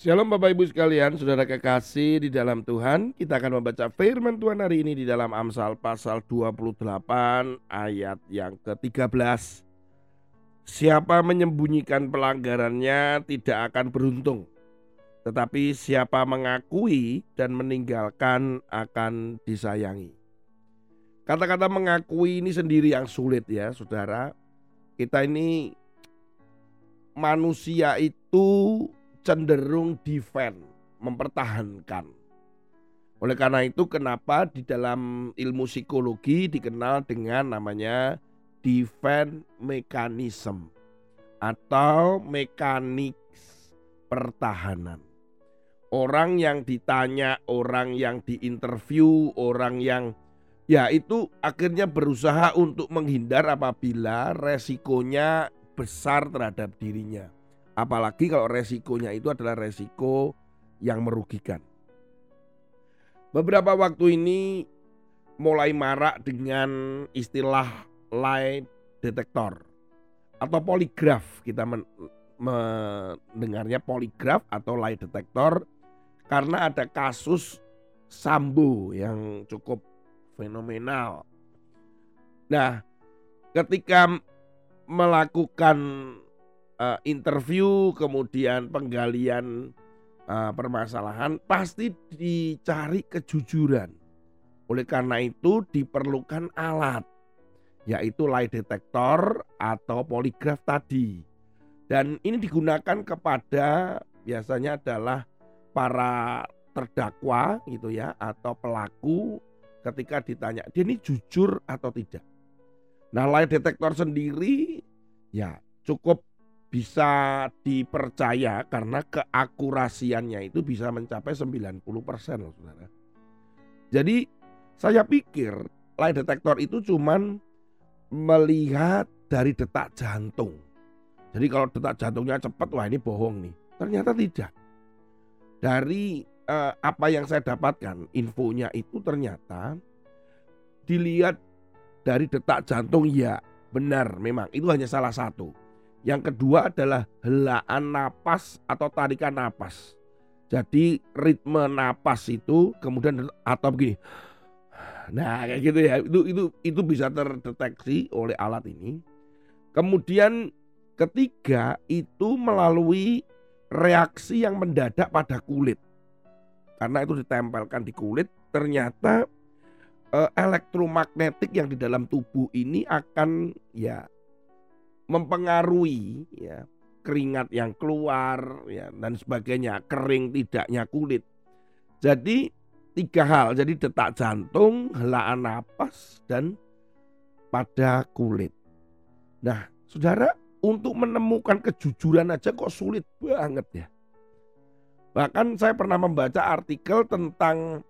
Shalom Bapak Ibu sekalian, saudara kekasih di dalam Tuhan. Kita akan membaca firman Tuhan hari ini di dalam Amsal pasal 28 ayat yang ke-13. Siapa menyembunyikan pelanggarannya tidak akan beruntung. Tetapi siapa mengakui dan meninggalkan akan disayangi. Kata-kata mengakui ini sendiri yang sulit ya saudara. Kita ini manusia itu cenderung defend, mempertahankan. Oleh karena itu kenapa di dalam ilmu psikologi dikenal dengan namanya defend mechanism atau mekanik pertahanan. Orang yang ditanya, orang yang diinterview, orang yang ya itu akhirnya berusaha untuk menghindar apabila resikonya besar terhadap dirinya. Apalagi kalau resikonya itu adalah resiko yang merugikan. Beberapa waktu ini mulai marak dengan istilah lie detector atau poligraf. Kita men mendengarnya poligraf atau lie detector karena ada kasus Sambo yang cukup fenomenal. Nah, ketika melakukan uh, interview, kemudian penggalian uh, permasalahan, pasti dicari kejujuran. Oleh karena itu diperlukan alat, yaitu lie detector atau poligraf tadi. Dan ini digunakan kepada biasanya adalah para terdakwa gitu ya atau pelaku ketika ditanya dia ini jujur atau tidak. Nah, lie detector sendiri ya cukup bisa dipercaya karena keakurasiannya itu bisa mencapai 90% loh saudara. Jadi saya pikir lie detector itu cuman melihat dari detak jantung. Jadi kalau detak jantungnya cepat wah ini bohong nih. Ternyata tidak. Dari eh, apa yang saya dapatkan infonya itu ternyata dilihat dari detak jantung ya benar memang itu hanya salah satu yang kedua adalah helaan napas atau tarikan napas. Jadi ritme napas itu kemudian atau begini. Nah, kayak gitu ya. Itu itu itu bisa terdeteksi oleh alat ini. Kemudian ketiga itu melalui reaksi yang mendadak pada kulit. Karena itu ditempelkan di kulit, ternyata eh, elektromagnetik yang di dalam tubuh ini akan ya mempengaruhi ya keringat yang keluar ya dan sebagainya, kering tidaknya kulit. Jadi tiga hal, jadi detak jantung, helaan napas dan pada kulit. Nah, Saudara, untuk menemukan kejujuran aja kok sulit banget ya. Bahkan saya pernah membaca artikel tentang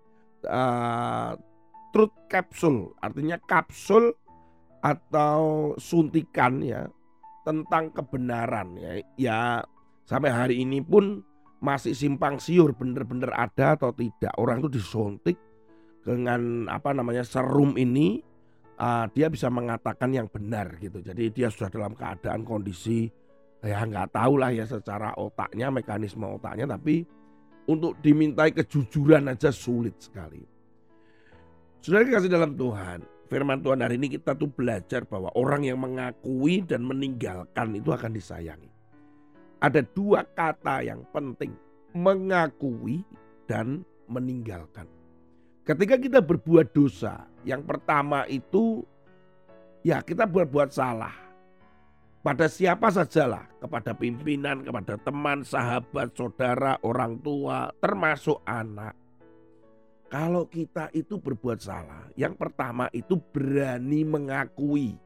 uh, truth capsule, artinya kapsul atau suntikan ya tentang kebenaran ya. Ya sampai hari ini pun masih simpang siur bener-bener ada atau tidak. Orang itu disuntik dengan apa namanya serum ini uh, dia bisa mengatakan yang benar gitu. Jadi dia sudah dalam keadaan kondisi ya nggak tahu lah ya secara otaknya mekanisme otaknya tapi untuk dimintai kejujuran aja sulit sekali. Sudah dikasih dalam Tuhan, firman Tuhan hari ini kita tuh belajar bahwa orang yang mengakui dan meninggalkan itu akan disayangi. Ada dua kata yang penting, mengakui dan meninggalkan. Ketika kita berbuat dosa, yang pertama itu ya kita berbuat salah. Pada siapa sajalah, kepada pimpinan, kepada teman, sahabat, saudara, orang tua, termasuk anak kalau kita itu berbuat salah, yang pertama itu berani mengakui.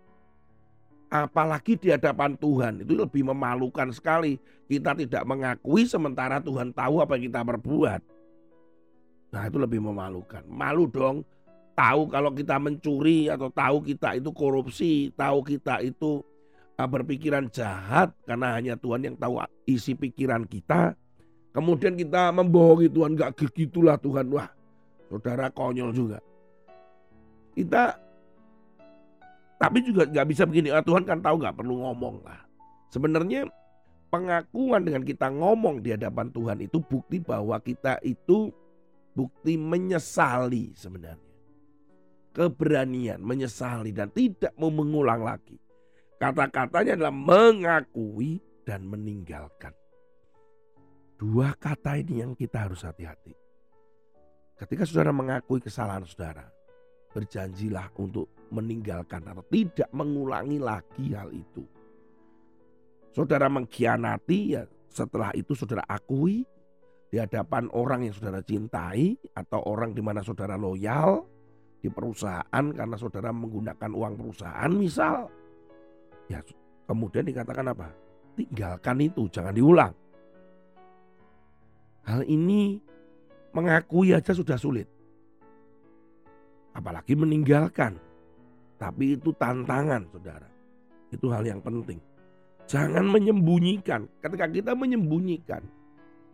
Apalagi di hadapan Tuhan, itu lebih memalukan sekali. Kita tidak mengakui sementara Tuhan tahu apa yang kita perbuat. Nah itu lebih memalukan. Malu dong, tahu kalau kita mencuri atau tahu kita itu korupsi, tahu kita itu ah, berpikiran jahat karena hanya Tuhan yang tahu isi pikiran kita. Kemudian kita membohongi Tuhan, gak gitulah Tuhan. Wah Saudara konyol juga. Kita tapi juga nggak bisa begini. Ah, Tuhan kan tahu nggak perlu ngomong lah. Sebenarnya pengakuan dengan kita ngomong di hadapan Tuhan itu bukti bahwa kita itu bukti menyesali sebenarnya. Keberanian menyesali dan tidak mau mengulang lagi. Kata-katanya adalah mengakui dan meninggalkan. Dua kata ini yang kita harus hati-hati. Ketika saudara mengakui kesalahan saudara, berjanjilah untuk meninggalkan atau tidak mengulangi lagi hal itu. Saudara mengkhianati ya setelah itu saudara akui di hadapan orang yang saudara cintai atau orang di mana saudara loyal di perusahaan karena saudara menggunakan uang perusahaan misal. Ya kemudian dikatakan apa? Tinggalkan itu jangan diulang. Hal ini mengakui aja sudah sulit. Apalagi meninggalkan. Tapi itu tantangan saudara. Itu hal yang penting. Jangan menyembunyikan. Ketika kita menyembunyikan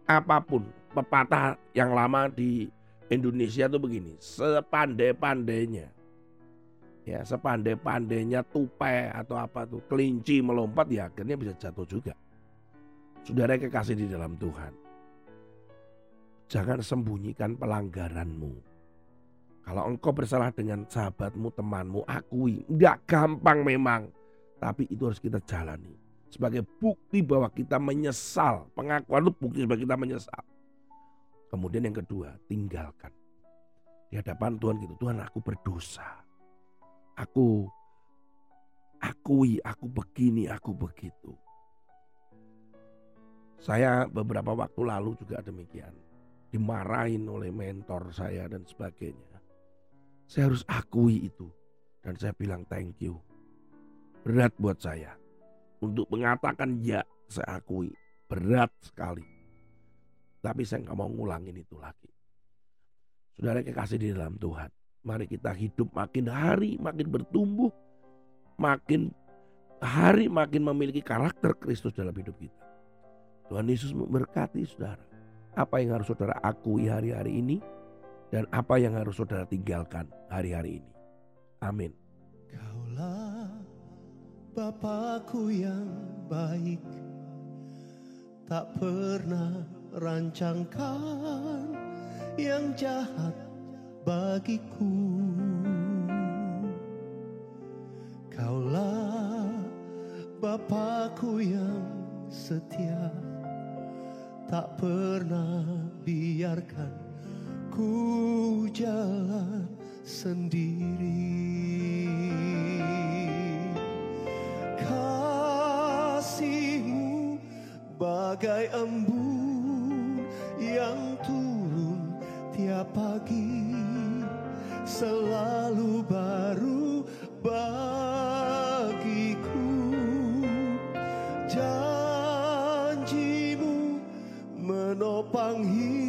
apa pun pepatah yang lama di Indonesia tuh begini, sepandai-pandainya. Ya sepandai-pandainya tupai atau apa tuh kelinci melompat ya akhirnya bisa jatuh juga. Saudara kekasih di dalam Tuhan. Jangan sembunyikan pelanggaranmu. Kalau engkau bersalah dengan sahabatmu, temanmu, akui. Enggak gampang memang. Tapi itu harus kita jalani sebagai bukti bahwa kita menyesal. Pengakuan itu bukti bahwa kita menyesal. Kemudian yang kedua, tinggalkan. Di hadapan Tuhan gitu, Tuhan aku berdosa. Aku akui, aku begini, aku begitu. Saya beberapa waktu lalu juga demikian. Dimarahin oleh mentor saya dan sebagainya. Saya harus akui itu. Dan saya bilang thank you. Berat buat saya untuk mengatakan ya saya akui berat sekali. Tapi saya nggak mau ngulangin itu lagi. Saudara kekasih di dalam Tuhan. Mari kita hidup makin hari makin bertumbuh. Makin hari makin memiliki karakter Kristus dalam hidup kita. Tuhan Yesus memberkati saudara. Apa yang harus saudara akui hari-hari ini. Dan apa yang harus saudara tinggalkan hari-hari ini. Amin. Bapakku yang baik tak pernah rancangkan yang jahat bagiku. Kaulah Bapakku yang setia tak pernah biarkan ku jalan sendiri. bagai embun yang turun tiap pagi selalu baru bagiku no panghihinayang